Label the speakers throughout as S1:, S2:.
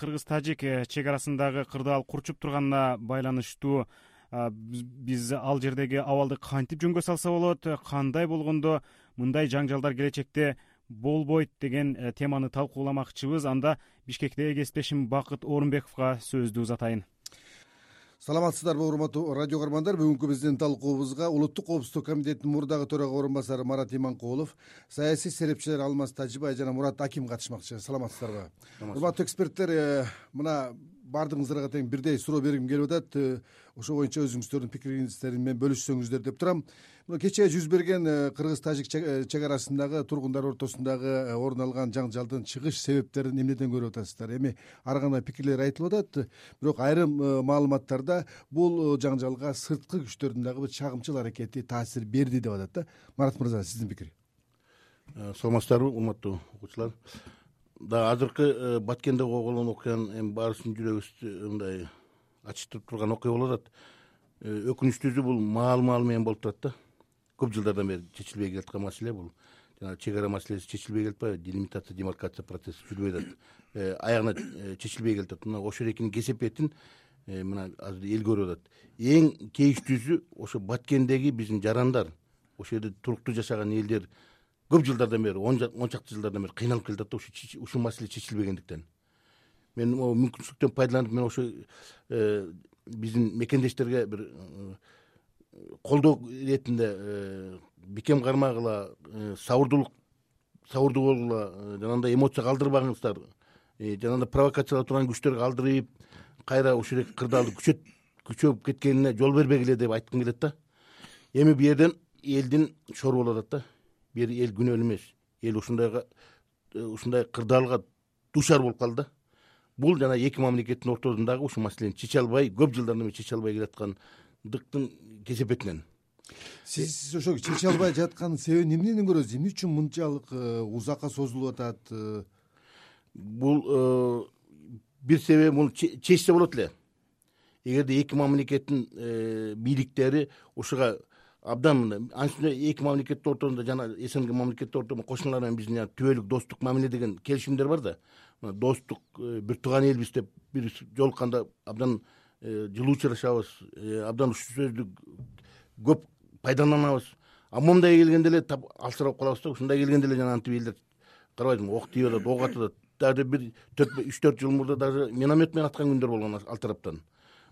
S1: кыргыз тажик чек арасындагы кырдаал курчуп турганына байланыштуу биз ал жердеги абалды кантип жөнгө салса болот? Кандай болгондо? Мындай жаңжалдар келечекте болбойт деген э, теманы талкууламакчыбыз. Анда бишкектеги кесиптешим бакыт орунбековго сөздү узатайын
S2: саламатсыздарбы урматтуу радио каармандар. Бүгүнкү биздин талкуубузга улуттук коопсуздук комитетинин мурдагы төрага орун басары марат иманкулов саясий серепчилер алмаз тажибай жана мурат аким катышмакчы. Саламатсыздарбы? Урматтуу эксперттер э, мына баардыгыңыздарга тең бирдей суроо бергим келип атат э, ошол боюнча өзүңүздөрдүн пикириңиздер менен бөлүшсөңүздөр деп турам. Мына кечээ жүз берген э, кыргыз тажик чек э, арасындагы тургундар ортосундагы орун алган жаңжалдын чыгыш себептерин эмнеден көрүп атасыздар? Эми ар кандай пикирлер айтылып атат. Бирок айрым маалыматтарда бул жаңжалга сырткы күчтөрдүн дагы бир чагымчыл аракети таасир берди деп атат да. Марат мырза сиздин пикир.
S3: Саламатсыздарбы урматтуу окуучулар? Дагы азыркы э, баткенде болгон окуяны эми баарыбыздын жүрөгүбүздү мындай ачыштырып турган окуя болуп атат. Э, өкүнүчтүүсү бул маал маал менен болуп турат да. Көп жылдардан бери чечилбей келаткан маселе бул. Жанагы чек ара маселеси чечилбей келатпайбы делимитация демаркация процесси жүрбөй атат. Э, аягына чечилбей келатат. Мына ошол экинин кесепетин мына азыр эл көрүп атат. Эң кейиштүүсү ошо баткендеги биздин жарандар ошол жерде туруктуу жашаган элдер көп жылдардан бери он чакты жылдардан бери кыйналып келатат да ушу ушул маселе чечилбегендиктен мен могу мүмкүнчүлүктөн пайдаланып мен ошо э, биздин мекендештерге бир э, колдоо иретинде э, бекем кармагыла сабырдуулук сабырдуу болгула жанагындай эмоция калтырбаңыздар жанагындай провокация кыла турган күчтөргө алдырып кайра ушул кырдаалды күчөп кеткенине жол бербегиле деп айткым келет да. Эми бул жерден элдин шору болуп атат да. Бир эл күнөөлүү эмес. Эл ушундайга ушундай кырдаалга дуушар болуп калды да бул жана эки мамлекеттин ортосундагы ушул маселени чече албай көп жылдардан бери чече албай келаткандыктын кесепетинен
S2: сиз ошо чече албай жатканын себебин эмнеден көрөсүз? Эмне үчүн мынчалык э, узакка созулуп атат э?
S3: бул бир себеби муну чечсе болот эле. Эгерде эки мамлекеттин бийликтери ушуга абдан мындай анын үстүнө эки мамлекеттин ортосунда жана снг мамлекеттер ортосунда кошуналар менен биздин жанаг түбөлүк достук мамиле деген келишимдер бар да. Достук э, бир тууган элбиз деп бир жолукканда абдан э, жылуу учурашабыз э, абдан ушул сөздү көп пайдаланабыз. А момундай келгенде эле алсырап калабыз да ушундай келгенде эле жанагынтип элдер карабайсыңбы ок тийип атат ок атып атат даже бир төрт үч төрт жыл мурда даже миномет менен аткан күндөр болгон ал тараптан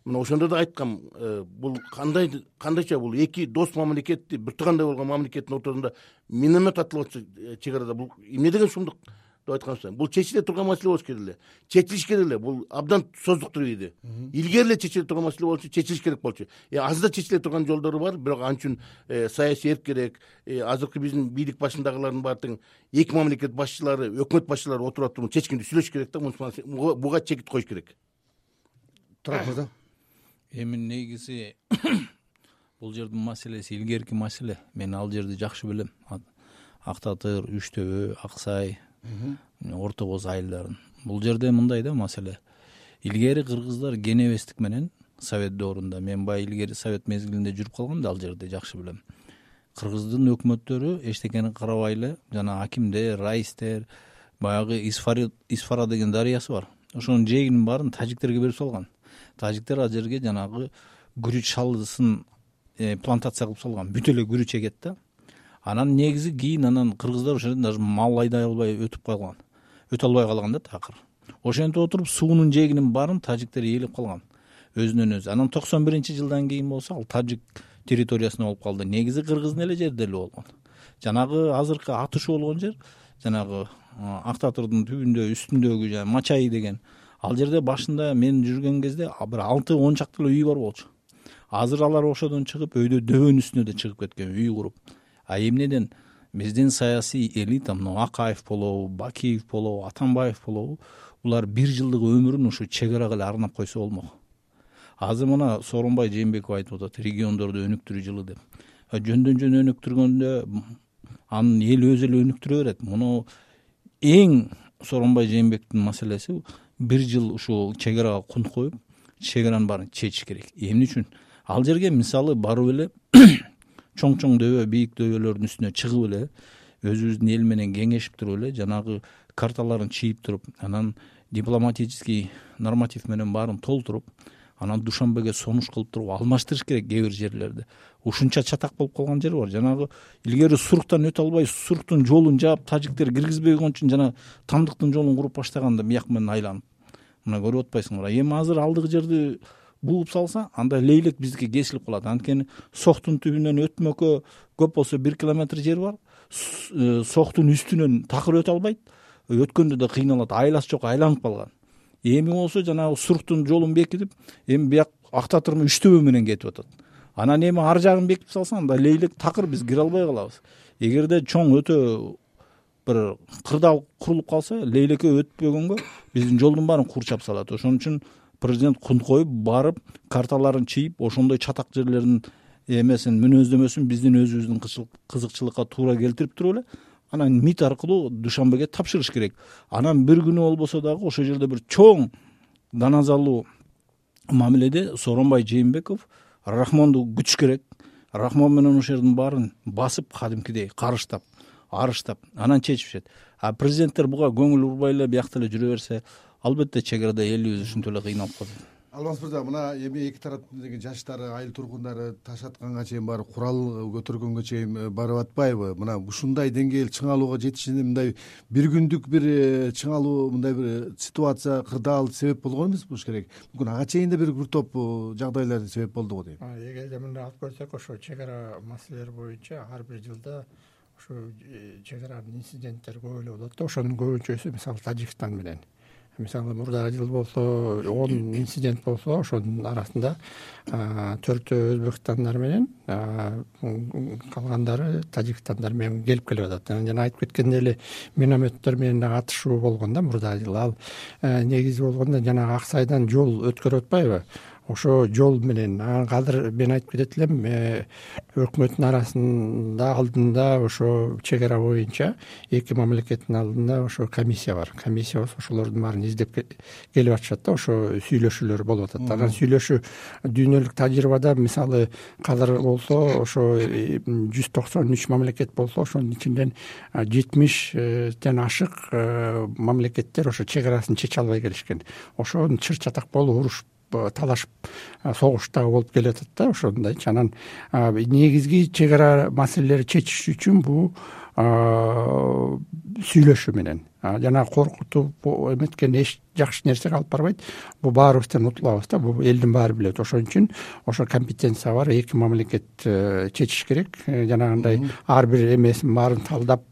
S3: мына ошондо да айткам э, бул кандай кандайча бул эки дос мамлекетти бир туугандай болгон мамлекеттин ортосунда миномет атылып атса э, чек арада бул эмне деген шумдук деп айткан бул чечиле турган маселе болуш керек эле чечилиш керек эле бул абдан создуктур ийди. Илгери эле чечиле турган маселе болчу чечилиш керек болчу. Э, азыр да чечиле турган жолдору бар бирок ал үчүн саясий эрк керек. Азыркы биздин бийлик башындагылардын баары тең эки мамлекет башчылары өкмөт башчылары отуруп туруп чечкиндүү сүйлөшүш керек да буга чекит коюш керек.
S2: Турат мырза
S4: эми негизи бул жердин маселеси илгерки маселе. Мен ал жерди жакшы билем. Ак татыр үч төбө ак сай орто боз айылдарын. Бул жерде мындай да маселе. Илгери кыргыздар кенебестик менен совет доорунда мен баягы илгери совет мезгилинде жүрүп калгам да ал жерди жакшы билем. Кыргыздын өкмөттөрү эчтекени карабай эле жана акимдер раистер баягы исфара деген дарыясы бар. Ошонун жээгинин баарын тажиктерге берип салган тажиктер ал жерге жанагы күрүч шалысын э, плантация кылып салган. Бүт эле күрүч эгет да. Анан негизи кийин анан кыргыздар ошол жерден даже мал айдай албай өтүп калган. Өтө албай калган да такыр. Ошентип отуруп суунун жээгинин баарын тажиктер ээлеп калган. Өзүнөн өзү. Анан токсон биринчи жылдан кийин болсо ал тажик территориясында болуп калды. Негизи кыргыздын эле жеринде эле болгон. Жанагы азыркы атышуу болгон жер жанагы ак татырдын түбүндө үстүндөгү жана мачай деген ал жерде башында мен жүргөн кезде бир алты он чакты эле үй бар болчу. Азыр алар ошодон чыгып өйдө дөбөнүн үстүнө да чыгып кеткен үй куруп. А эмнеден? Биздин саясий элита мына акаев болобу бакиев болобу атамбаев болобу булар бир жылдык өмүрүн ушу чек арага эле арнап койсо болмок. Азыр мына сооронбай жээнбеков айтып атат региондорду өнүктүрүү жылы деп. Жөндөн жөн өнүктүргөндө анын эл өзү эле өнүктүрө берет. Муну эң сооронбай жээнбековдун маселеси бир жыл ушул чек арага кунт коюп чек аранын баарын чечиш керек. Эмне үчүн? Ал жерге мисалы барып эле чоң чоң дөбө бийик дөбөлөрдүн үстүнө чыгып эле өзүбүздүн эл менен кеңешип туруп эле жанагы карталарын чийип туруп анан дипломатический норматив менен баарын толтуруп анан душанбеге сунуш кылып туруп алмаштырыш керек кээ бир жерлерди. Ушунча чатак болуп калган жери бар. Жанагы илгери суруктан өтө албай суруктун жолун жаап тажиктер киргизбей койгон үчүн жана тамдыктын жолун куруп баштаганда бияк менен айланып. Мына көрүп атпайсыңбы эми азыр алдыгы жерди бууп салса анда лейлек биздики кесилип калат. Анткени соктун түбүнөн өтмөккө көп болсо бир километр жер бар. Э, соктун үстүнөн такыр өтө албайт. Өткөндө да кыйналат. Айласы жок айланып калган эми болсо жанагы суруктун жолун бекитип эми бияк ак татырма үч менен кетип атат. Анан эми ар жагын бекитип салса анда лейлек такыр биз кире албай калабыз. Эгерде чоң өтө бир кырдаал курулуп калса лейлекке өтпөгөнгө биздин жолдун баарын курчап салат. Ошон үчүн президент кунт коюп барып карталарын чыйып ошондой чатак жерлердин эмесин мүнөздөмөсүн биздин өзүбүздүн кызыкчылыкка туура келтирип туруп эле анан мид аркылуу душанбеге тапшырыш керек. Анан бир күнү болбосо дагы ошол жерде бир чоң даназалуу мамиледе сооронбай жээнбеков рахмонду күтүш керек. Рахмон менен ошол жердин баарын басып кадимкидей карыштап арыштап анан чечишет. А президенттер буга көңүл бурбай эле биякта эле жүрө берсе албетте чек арада элибиз ушинтип эле кыйналып калат
S2: алмаз мырза мына эми эки тараптын деги жаштары айыл тургундары таш атканга чейин барып курал көтөргөнгө чейин э, барып атпайбы? Мына ушундай деңгээл чыңалууга жетишине мындай бир күндүк бир э, чыңалуу мындай бир э, ситуация кырдаал себеп болгон эмес болуш керек. Мүмкүн ага чейин да бир бир топ жагдайлар себеп болдуго дейм.
S5: Эгерде мындай алып көрсөк ошо чек ара маселелери боюнча ар бир жылда ушу чек аранын инциденттери көп эле болот да ошонун көбүнчөсү мисалы тажикстан менен мисалы мурдагы жыл болсо он инцидент болсо ошонун арасында төртөө өзбекстандар менен калгандары тажикстандар менен келип келип атат. Жана айтып кеткендей эле минометтер менен дагы атышуу болгон да мурдагы жылы ал э, негизи болгондо жанагы ак сайдан жол өткөрүп атпайбы ошо жол менен анан азыр мен айтып кетет элем э, өкмөттүн арасында алдында ошо чек ара боюнча эки мамлекеттин алдында ошо комиссия бар. Комиссия болсо ошолордун баарын издеп келип атышат да ошо сүйлөшүүлөр болуп атат анан сүйлөшүү дүйнөлүк тажрыйбада мисалы азыр болсо ошо э, жүз токсон үч мамлекет болсо ошонун ичинен жетимиштен ашык э, мамлекеттер ошо чек арасын чече албай келишкен. Ошон чыр чатак болуп уруш талашып согуш дагы болуп келеатат да ошондойчу анан негизги чек ара маселелери чечиш үчүн бул сүйлөшүү менен жанагы коркутуп эметкен эч жакшы нерсеге алып барбайт. Бул баарыбыздан утулабыз да. Бул элдин баары билет. Ошон үчүн ошо компетенция бар. Эки мамлекет э, чечиш керек. Э, жанагындай ар бир эмесин баарын талдап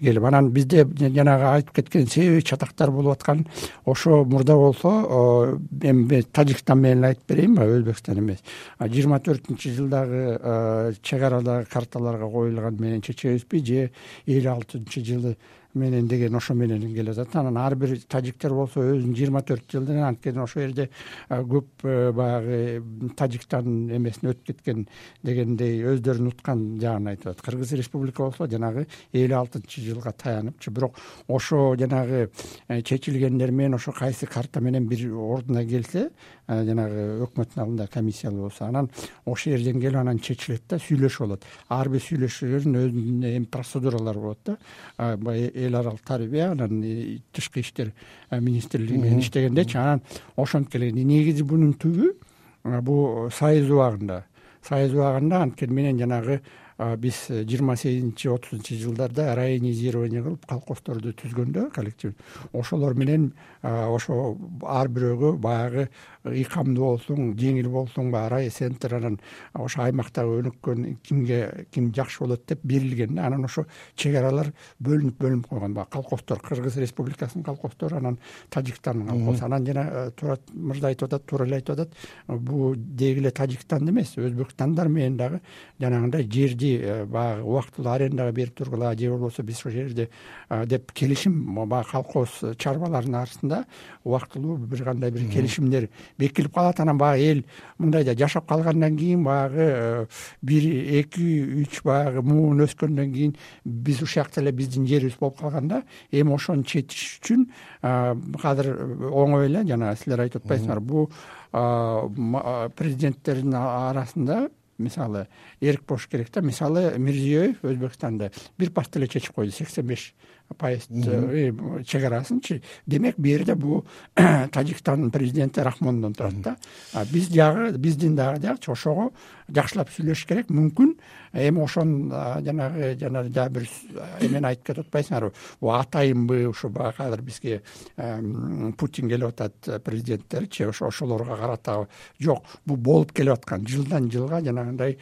S5: келип анан бизде жанагы айтып кеткен себеби чатактар болуп аткан. Ошо мурда болсо эми тажикстан менен эле айтып берейинби өзбекстан эмес. Жыйырма төртүнчү жылдагы чек арадагы карталарга коюлган менен чечебизби же элүү алтынчы жылы менен деген ошо менен келеатат анан ар бир тажиктер болсо өзүнүн жыйырма төрт жылдын анткени ошол жерде көп э, баягы тажиктан эмесин өтүп кеткен дегендей өздөрүн уткан жагын айтып атат. Кыргыз республика болсо жанагы элүү алтынчы жылга таяныпчы бирок ошо жанагы э, чечилгендер менен ошо кайсы карта менен бир ордуна келсе жанагы өкмөттүн алдында комиссиялуу болсо анан ошол жерден келип анан чечилет да сүйлөшүү болот ар бир сүйлөшүүлөрдүн өзүнүн эми процедуралары болот да. Баягы эл аралык тарбия анан тышкы иштер министрлиги менен иштегендечи анан ошентип келген негизи бунун түбү бул союз убагында. Союз убагында анткени менен жанагы биз жыйырма сегизинчи отузунчу жылдарда раионизирование кылып колхоздорду түзгөндө коллектив. Ошолор менен ошо ар бирөөгө баягы ыйкамдуу болсуң жеңил болсуң баягы райцентр анан ошо аймактагы өнүккөн кимге ким жакшы болот деп берилген да. Анан ошо чек аралар бөлүнүп бөлүнүп койгон. Баягы колхоздор кыргыз республикасынын колхоздору анан тажикстандын колхозу анан жана э, турат мырза айтып атат туура эле айтып атат бул деги эле тажикстанды эмес өзбекстандар менен дагы жанагындай жерди э, баягы убактылуу арендага берип тургула же болбосо биз ошол жерде э, деп келишим баягы колхоз чарбаларынын арасында убактылуу бир кандай бир келишимдер бекитилип калат. Анан баягы эл мындайда жашап калгандан кийин баягы э, бир эки үч баягы муун өскөндөн кийин биз ушул жакта эле биздин жерибиз болуп калганда эми ошону чечиш үчүн азыр оңой эле жана силер айтып атпайсыңарбы бул президенттердин арасында мисалы эрк болуш керек да. Мисалы мирзиеев өзбекстанда бир партия эле чечип койду сексен беш поезд э, чегарасынчы демек бул жерде бул тажикстандын президенти рахмондон турат да. Биз дагы биздин дагы диягычы ошого жакшылап сүйлөшүш керек. Мүмкүн эми ошонун жанагы жана дагы бир эмени айтып кетип атпайсыңарбы бул атайынбы ушу баягы азыр бизге путин келип атат президенттерчи ошолорго карата жок. Бул болуп келип аткан. Жылдан жылга жанагындай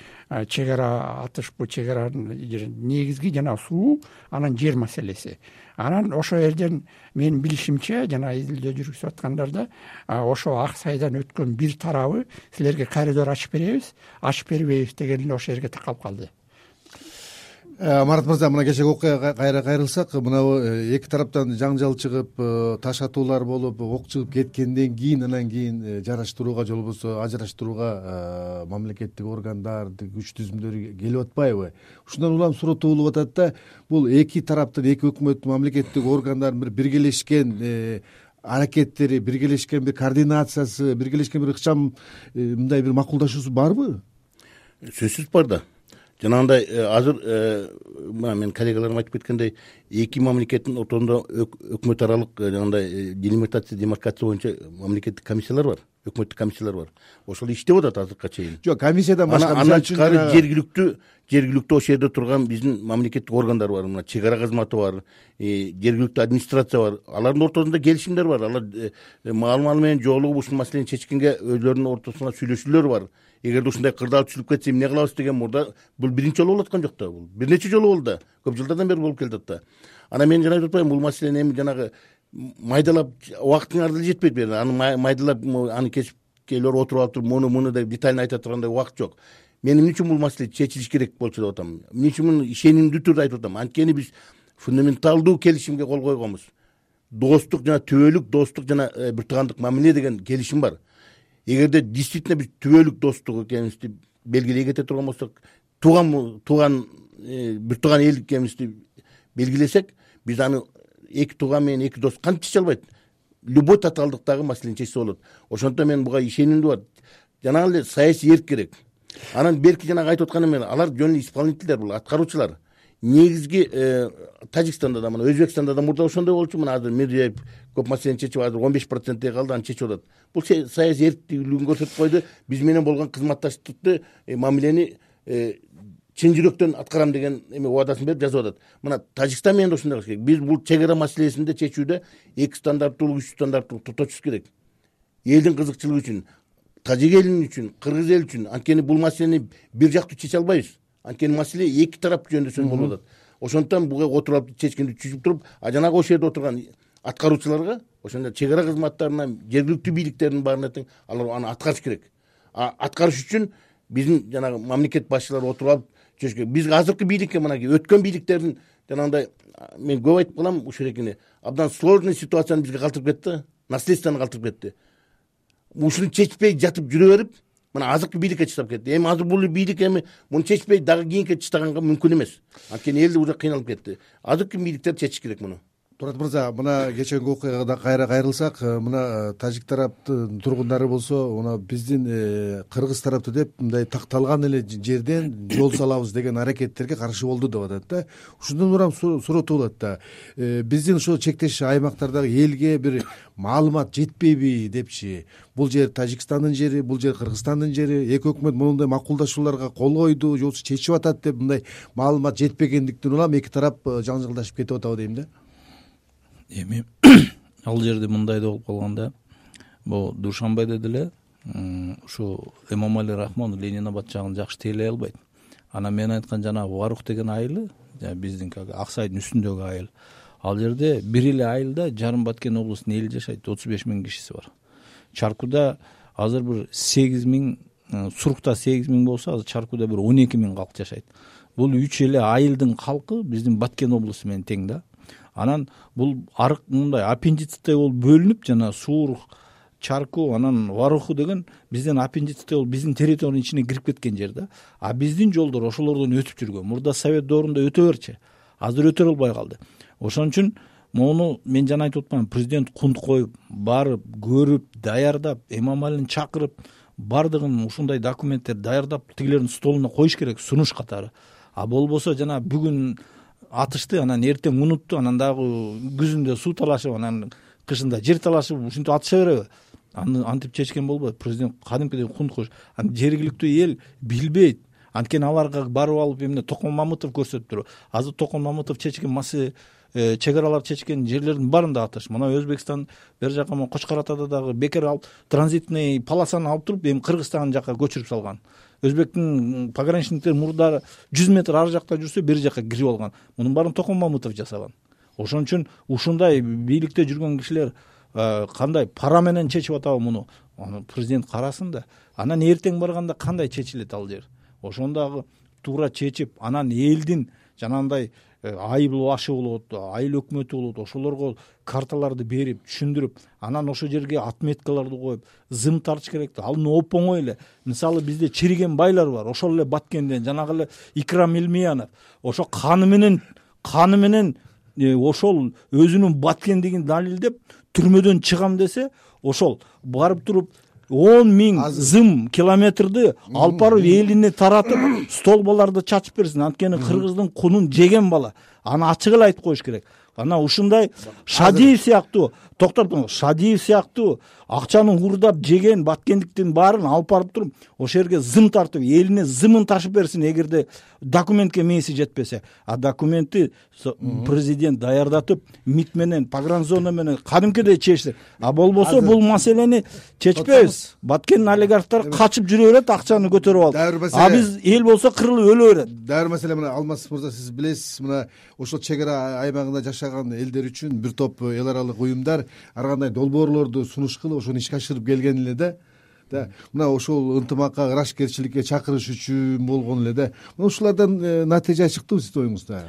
S5: чегара атышпы чегаранын негизги жанагы суу анан жер маселеси анан ошол жерден менин билишимче жана изилдөө жүргүзүп аткандарда ошо ак сайдан өткөн бир тарабы силерге коридор ачып беребиз. Ачып бербейбиз деген эле ошол жерге такалып калды
S2: марат мырза мына кечеги окуяга кайра кайрылсак мынабу э, эки тараптан жаңжал чыгып э, таш атуулар болуп ок чыгып кеткенден кийин анан кийин жараштырууга же болбосо ажыраштырууга мамлекеттик органдар күч түзүмдөр келип атпайбы? Ушундан улам суроо болуп атат да бул эки тараптын эки өкмөттүн мамлекеттик органдардын бир биргелешкен аракеттери биргелешкен бир координациясы биргелешкен бир ыкчам мындай бир макулдашуусу барбы?
S3: Сөзсүз бар да жанагындай э, азыр э, мына менин коллегаларым айтып кеткендей эки мамлекеттин ортосунда өкмөт аралык э, жанагындай делимитация демаркация боюнча мамлекеттик комиссиялар бар өкмөттүк комиссиялар бар. Ошол иштеп атат азыркыга чейин.
S2: Жок комиссиядан башка
S3: андан тышкары жергиликтүү жергиликтүү ошол жерде турган биздин мамлекеттик органдар бар. Мына чек ара кызматы бар жергиликтүү администрация бар. Алардын ортосунда келишимдер бар. Алар маалы маалы менен жолугуп ушул маселени чечкенге өздөрүнүн ортосунда сүйлөшүүлөр бар эгерде ушундай кырдаал түшүлүп кетсе эмне кылабыз деген мурда бул биринчи жолу болуп аткан жок да бул. Бир нече жолу болду да. Көп жылдардан бери болуп келатат да. Анан мен жана айтып атпаймынбы бул маселени эми жанагы майдалап убактыңар деле жетпейт жерде аны майдалап аны кесипкейлер отуруп алып туруп муну муну деп детально айта тургандай убакыт жок. Мен эмне үчүн бул маселе чечилиш керек болчу деп атам. Эмне үчүн муну ишенимдүү түрдө айтып атам. Анткени биз фундаменталдуу келишимге кол койгонбуз. Достук жана түбөлүк достук жана э, бир туугандык мамиле деген келишим бар эгерде действительно биз түбөлүк достук экенибизди белгилей кете турган болсок тууган тууган э, бир тууган эл экенибизди белгилесек биз аны эки тууган менен эки дос кантип чече албайт любой татаалдыктагы маселени чечсе болот. Ошондуктан мен буга ишенимдүү бар жанагы эле саясий эрк керек. Анан берки жанагы айтып аткан эме алар жөн эле исполнительдер бул аткаруучулар негизги э, тажикстанда да мына өзбекстанда да мурда ошондой болчу. Мына азыр мирзиеев көп маселени чечип азыр он беш процентте калды аны чечип атат. Бул саясий эрктүүлүгүн көрсөтүп койду. Биз менен болгон кызматташтыкты э, мамилени э, чын жүрөктөн аткарам деген эме убадасын берип жазып атат. Мына тажикстан менен да ушундай кылыш керек. Биз бул чек ара маселесинде чечүүдө эки стандарттуулук үч стандарттуулукту токтотушубуз керек. Элдин кызыкчылыгы үчүн тажик эли үчүн кыргыз эли үчүн анткени бул маселени бир жактуу чече албайбыз анткени маселе эки тарап жөндөсөң болуп атат. Ошондуктан буга отуруп алып чечкенди түшүп туруп а жанагы ошол жерде отурган аткаруучуларга ошондо чек ара кызматтарына жергиликтүү бийликтердин баарына тең алар аны аткарыш керек. Аткарыш үчүн биздин жанагы мамлекет башчылары отуруп алып чечиш керек биз азыркы бийликке мынакей өткөн бийликтердин жанагындай мен көп айтып калам ушул эрекени абдан сложный ситуацияны бизге калтырып кетти да наследствону калтырып кетти. Ушуну чечпей жатып жүрө берип мына азыркы бийликке чыдап кетти. Эми азыр бул бийлик эми муну чечпей дагы кийинкиге чыдаганга мүмкүн эмес. Анткени эл уже кыйналып кетти. Азыркы бийликтер чечиш керек муну
S2: турат мырза мына кечээги окуяга кайра кайрылсак э, мына э, тажик тараптын тургундары болсо мына биздин э, кыргыз тарапты деп мындай такталган эле жерден жол салабыз деген аракеттерге каршы болду деп атат да. Ушундан улам суроо туулат да. Биздин ушул чектеш аймактардагы элге бир маалымат жетпейби депчи. Бул жер тажикстандын жери бул жер кыргызстандын жери эки өкмөт моундай макулдашууларга кол койду же болбосо чечип атат деп мындай маалымат жетпегендиктен улам эки тарап жаңжалдашып кетип атабы дейм да
S4: эми ал жерде мындай да болуп калган да могу душанбеде деле ушу эмомали рахмон ленин абад жагын жакшы тейлей албайт. Анан мен айткан жанагы варух деген айылы биздинки ак сайдын үстүндөгү айыл. Ал жерде бир эле айылда жарым баткен облусунун эли жашайт отуз беш миң кишиси бар. Чаркуда азыр бир сегиз миң сурукта сегиз миң болсо азыр чаркуда бир он эки миң калк жашайт. Бул үч эле айылдын калкы биздин баткен облусу менен тең да анан бул арык мындай аппендициттэй болуп бөлүнүп жана суур чарку анан варуху деген биздин аппендициттэй болуп биздин территориянын ичине кирип кеткен жер да. А биздин жолдор ошолордон өтүп жүргөн. Мурда совет доорунда өтө берчү азыр өтө албай калды. Ошон үчүн могуну мен жана айтып атпаймынбы президент кунт коюп барып көрүп даярдап эмомалини чакырып баардыгын ушундай документтерди даярдап тигилердин столуна коюш керек сунуш катары. А болбосо жана бүгүн атышты анан эртең унутту анан дагы күзүндө суу талашып анан кышында жер талашып ушинтип атыша береби. Аны антип чечкен болбойт президент кадимкидей кунткуш анан жергиликтүү эл билбейт. Анткени аларга барып алып эмне токон мамытов көрсөтүп туруп азыр токон мамытов чечкен маселе э, чек араларды чечкен жерлердин баарында атыш. Мына өзбекстан бери жака могу кочкор атада дагы бекер алып транзитный полосаны алып туруп эми кыргызстан жака көчүрүп салган өзбектин пограничниктери мурдары жүз метр ары жакта жүрсө бери жака кирип алган. Мунун баарын токон мамытов жасаган. Ошон үчүн ушундай бийликте жүргөн кишилер э, кандай пара менен чечип атабы муну? Аны президент карасын да анан эртең барганда кандай чечилет ал жер? Ошону дагы туура чечип анан элдин жанагындай э, айыл башы болот айыл өкмөтү болот. Ошолорго карталарды берип түшүндүрүп анан ошол жерге отметкаларды коюп зым тартыш керек да. Ал оп оңой эле. Мисалы бизде чириген байлар бар. Ошол эле баткенден жанагы эле икрам илмиянов. Ошо каны менен каны менен э, ошол өзүнүн баткендигин далилдеп түрмөдөн чыгам десе ошол барып туруп он миң зым километрди алып барып элине таратып столбаларды чачып берсин. Анткени кыргыздын кунун жеген бала. Аны ачык эле айтып коюш керек анан ушундай шадиев сыяктуу. Токтоп туруңуз. Шадиев сыяктуу. Акчаны уурдап жеген баткендиктин баарын алып барып туруп ошол жерге зым тартып элине зымын ташып берсин эгерде документке мээси жетпесе. А документти президент даярдатып мид менен погранзона менен кадимкидей чечсе а болбосо бул маселени чечпейбиз баткендин олигархтары качып жүрө берет акчаны көтөрүп алып.
S2: Дагы бир маселе
S4: а биз эл болсо кырылып өлө берет.
S2: Дагы бир маселе мына алмаз мырза сиз билесиз мына ошол чек ара аймагында жашаган элдер үчүн бир топ эл аралык уюмдар ар кандай долбоорлорду сунушкылы ошону ишке ашырып келген эле да. Да мына ошол ынтымакка ырашкерчиликке чакырыш үчүн болгон эле да. Мына ушулардан э, натыйжа чыктыбы сиздин оюңузда.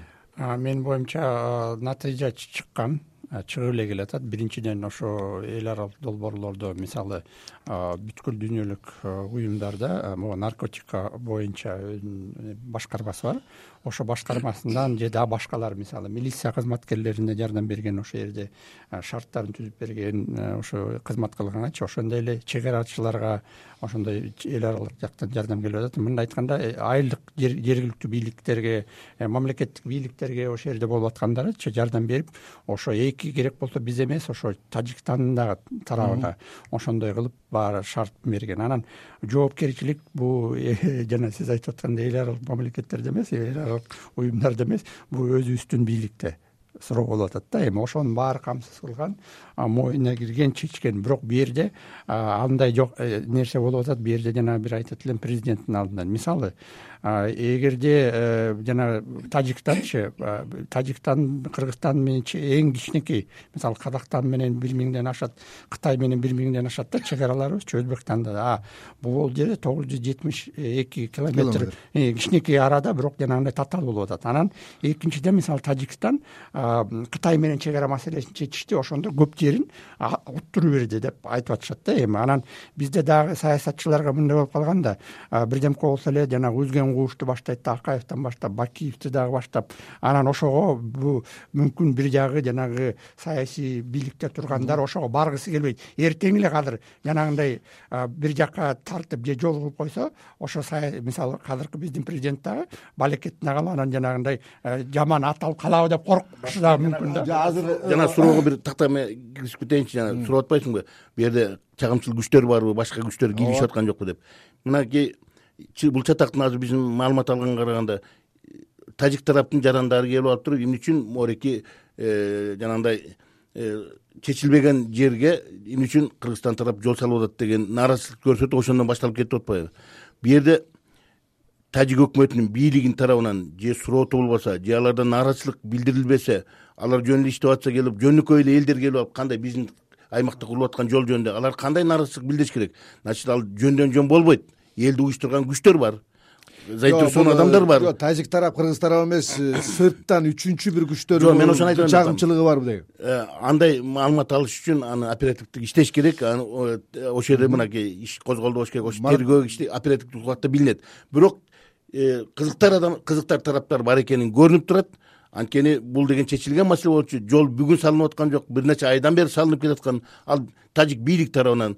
S5: Менин боюмча натыйжа чыккан чыгып эле келатат. Биринчиден ошо эл аралык долбоорлордо мисалы бүткүл дүйнөлүк уюмдарда могу наркотика боюнча башкармасы бар. Ошо башкармасынан же дагы башкалар мисалы милиция кызматкерлерине жардам берген ошол жерде шарттарын түзүп берген ошо кызмат кылгангачы ошондой эле чек арачыларга ошондой эл аралык жактан жардам келип атат. Мындай айтканда э, айылдык жергиликтүү бийликтерге э, мамлекеттик бийликтерге ошол жерде болуп аткандарычы жардам берип ошо керек болсо биз эмес ошо тажикстандын дагы тарабына ошондой кылып баары шарт берген. Анан жоопкерчилик бул э, жана сиз айтып аткандай эл аралык мамлекеттерде эмес эл аралык уюмдарда эмес бул өзүбүздүн бийликте суроо болуп атат да. Эми ошонун баары камсыз кылган. Моюна кирген чечкен. Бирок бул жерде андай жок э, нерсе болуп атат. Бул жерде жанагы бир айтат элем президенттин алдынан. Мисалы эгерде э, жанагы тажикстанчы тажикстан кыргызстан менен эң кичинекей мисалы казакстан менен бир миңден ашат кытай менен бир миңден ашат да чек араларыбызчы өзбекстанда а бул жерде тогуз жүз жетимиш эки километр э, кичинекей арада бирок жанагындай татаал болуп атат. Анан экинчиден мисалы тажикстан кытай менен чек ара маселесин чечишти ошондо көп жерин уттуруп берди деп айтып атышат да. Эми анан бизде дагы саясатчыларга мындай болуп калган да бирдемке болсо эле жанагы үзген куушту баштайт да акаевден баштап бакиевди дагы баштап. Анан ошого бул мүмкүн бир жагы жанагы саясий бийликте тургандар ошого баргысы келбейт. Эртең эле кадыр жанагындай бир жака тартып же жол кылып койсо ошо мисалы азыркы биздин президент дагы балекетине калып анан жанагындай жаман ат алып калабы деп дагы мүмкүн да.
S2: Азыр
S3: жана суроого бир такта киргизип кетейинчи жана сурап атпайсыңбы бул жерде чагымчыл күчтөр барбы башка күчтөр кийлигишип аткан жокпу деп. Мынакей бул чатактын азыр биздин маалымат алганга караганда тажик тараптын жарандары келип алып туруп эмне үчүн? Мореки э, жанагындай э, чечилбеген жерге эмне үчүн кыргызстан тарап жол салып атат деген нааразычылык көрсөтүп ошондон башталып кетип атпайбы? Бул жерде тажик өкмөтүнүн бийлигинин тарабынан же суроосу болбосо же алардан нааразычылык билдирилбесе алар жөн эле иштеп атса келип жөнөкөй эле элдер келип алып кандай биздин аймакта курулуп аткан жол жөнүндө алар кандай нааразычылык билдириш керек? Значит ал жөндөн жөн болбойт. Элди уюштурган күчтөр бар. Заинтересованный адамдар бар.
S2: жок тажик тарап кыргыз тарап эмес э, сырттан үчүнчү бир күчтөр жок
S3: мен ошону айтып атам.
S2: чагымчылыгы барбы деген.
S3: Э, андай маалымат алыш үчүн аны оперативдик иштеш керек. Аны э, ошол жерде мынакей иш козголду болуш керек ошо тергөө оперативдик убакытта билинет. Бирок кызыктар адам кызыктар тараптар бар экени көрүнүп турат. Анткени бул деген чечилген маселе болчу жол бүгүн салынып аткан жок. Бир нече айдан бери салынып келаткан. Ал тажик бийлик тарабынан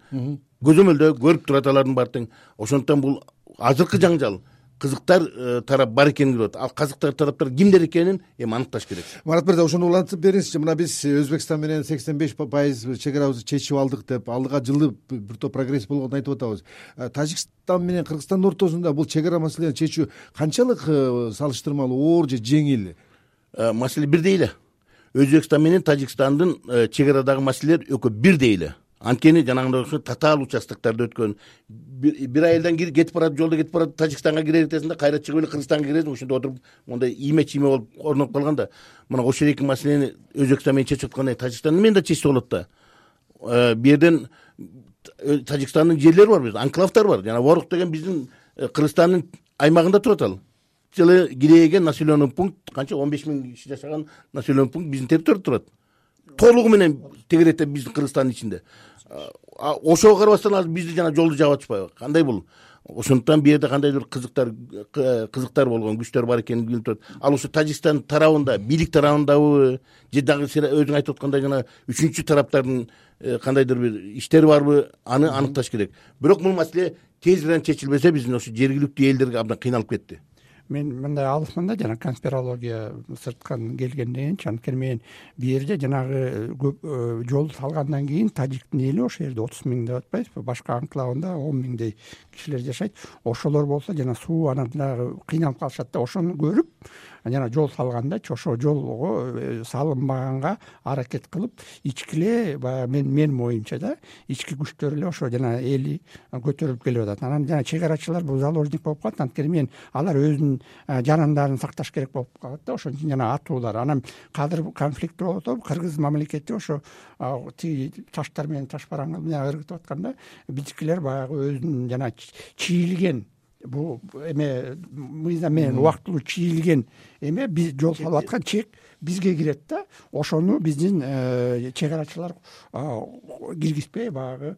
S3: көзөмөлдөө көрүп турат алардын баары тең. Ошондуктан бул азыркы жаңжал кызыктар э, тарап бар экенин билип атат ал казыктар тараптар кимдер экенин эми аныкташ керек.
S2: Марат мырза ошону улантып бериңизчи мына биз өзбекстан менен сексен беш пайыз чек арабызды чечип алдык деп алдыга жылы бир топ прогресс болгонун айтып атабыз. Тажикстан менен кыргызстандын ортосунда бул чек ара маселени чечүү канчалык салыштырмалуу оор же жеңил?
S3: Маселе бирдей эле өзбекстан менен тажикстандын чек арадагы маселелер экөө бирдей эле анткени жанагындай окшо татаал участоктордо өткөн. Бир айылдан кетип барат жолдо кетип барат тажикстанга кире беретесиң да кайра чыгып эле кыргызстанга киресиң ошондо отуруп мондай ийме чийме болуп орноп калган да. Мына ошол эки маселени өзбекстан менен чечип аткандай тажикстан менен да чечсе болот да. Э, бул жерден э, тажикстандын жерлери бар бизде анклавдар бар. Жана ворук деген биздин э, кыргызстандын аймагында турат ал. Целый кирейген населенный пункт канча он беш миң киши жашаган населенный пункт биздин территорияда турат толугу менен тегеретте биздин кыргызстандын ичинде. Ошого карабастан азыр бизди жана жолду жаап атышпайбы? Кандай бул? Ошондуктан бул жерде кандайдыр кызыктар кызыктар болгон күчтөр бар экени билинип турат. Ал ошо тажикстан тарабында бийлик тарабындабы же дагы өзүң айтып аткандай жана үчүнчү тараптардын э, кандайдыр бир иштери барбы аны аныкташ керек. Бирок бул маселе тезирээен чечилбесе биздин ошо жергиликтүү элдер абдан кыйналып кетти
S5: мен мындай алысмын да жана конспирология сырткан келгенден кийинчи анткени мен бул жерде жанагы көп э, жол салгандан кийин тажиктин эли ошол жерде отуз миң деп атпайбызбы башка анклавында он миңдей кишилер жашайт. Ошолор болсо жана суу анан дагы кыйналып калышат да ошону көрүп жана жол салгандачы ошол жолго э, салынбаганга аракет кылып ички эле баягы менин оюмча да ички күчтөр эле ошо жана эли көтөрүлүп келип атат. Анан жана чек арачылар бул заложник болуп калат анткени мен алар өзүнүн э, жанындарын сакташ керек болуп калат да ошон үчүн жана атуулар. Анан кадыр конфликт болуп атабы кыргыз мамлекети ошо тиги таштар менен таш бараң менен ыргытып атканда биздикилер баягы өзүнүн жана чийилген бул эме мыйзам менен убактылуу чийилген эме биз жол салып аткан чек бизге кирет да. Ошону биздин э, чек арачылар киргизбей баягы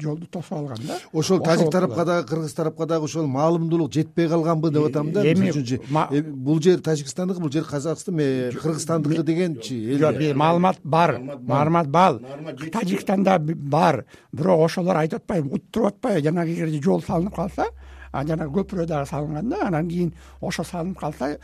S5: жолду тосуп алган да.
S2: Ошол тажик тарапка дагы кыргыз тарапка дагы ошол маалымдуулук жетпей калганбы деп атам да.
S5: эми
S2: бул жер тажикстандыкы бул жер казакстан кыргызстандыкы дегенчи
S5: жок маалымат бар маалымат бар. Тажикстанда бар. Бирок ошолор айтып атпайбы уттуруп атпайбы жанагы эгерде жол салынып калса жанагы көпүрө дагы салынган да анан кийин ошо салынып калса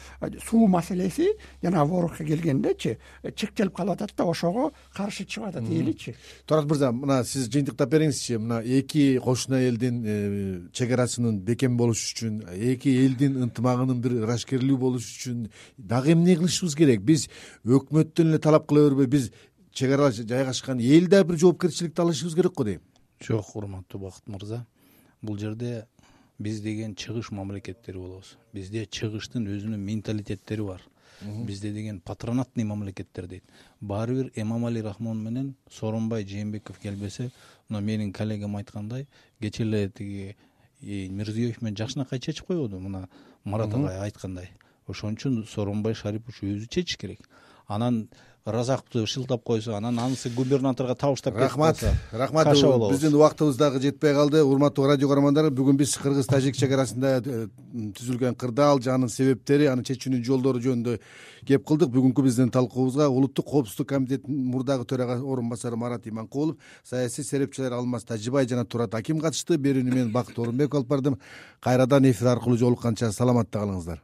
S5: суу маселеси жанагы ворокко келгендечи чектелип калып атат да ошого каршы чыгып атат эличи
S2: турат мырза мына сиз жыйынтыктап бериңизчи. Мына эки кошуна элдин э, чек арасынын бекем болушу үчүн эки элдин ынтымагынын бир ырашкерлүү болушу үчүн дагы эмне кылышыбыз керек? Биз өкмөттөн эле талап кыла бербей биз чек ара жайгашкан эл да бир жоопкерчиликти алышыбыз керек го дейм.
S4: Жок урматтуу бакыт мырза. Бул жерде биз деген чыгыш мамлекеттери болобуз. Бизде чыгыштын өзүнүн менталитеттери бар. Бизде деген патронатный мамлекеттер дейт. Баары бир эмомали рахмон менен сооронбай жээнбеков келбесе мына менин коллегам айткандай кечээ эле тиги мирзиеев менен жакшынакай чечип койбоду мына марат агай айткандай. Ошон үчүн сооронбай шарипович өзү чечиш керек анан разаковду шылтап койсо анан анысы губернаторго табыштап
S2: рахмат рахмат. биздин убактыбыз дагы жетпей калды урматтуу радио көрөрмандар бүгүн биз кыргыз тажик чек арасында э, түзүлгөн кырдаал же анын себептери аны чечүүнүн жолдору жөнүндө кеп кылдык. Бүгүнкү биздин талкуубузга улуттук коопсуздук комитетинин мурдагы төрага орун басары марат иманкулов саясий серепчилер алмаз тажибай жана турат аким катышты. Берүүнү мен бакыт орунбеков алып бардым. Кайрадан эфир аркылуу жолукканча саламатта калыңыздар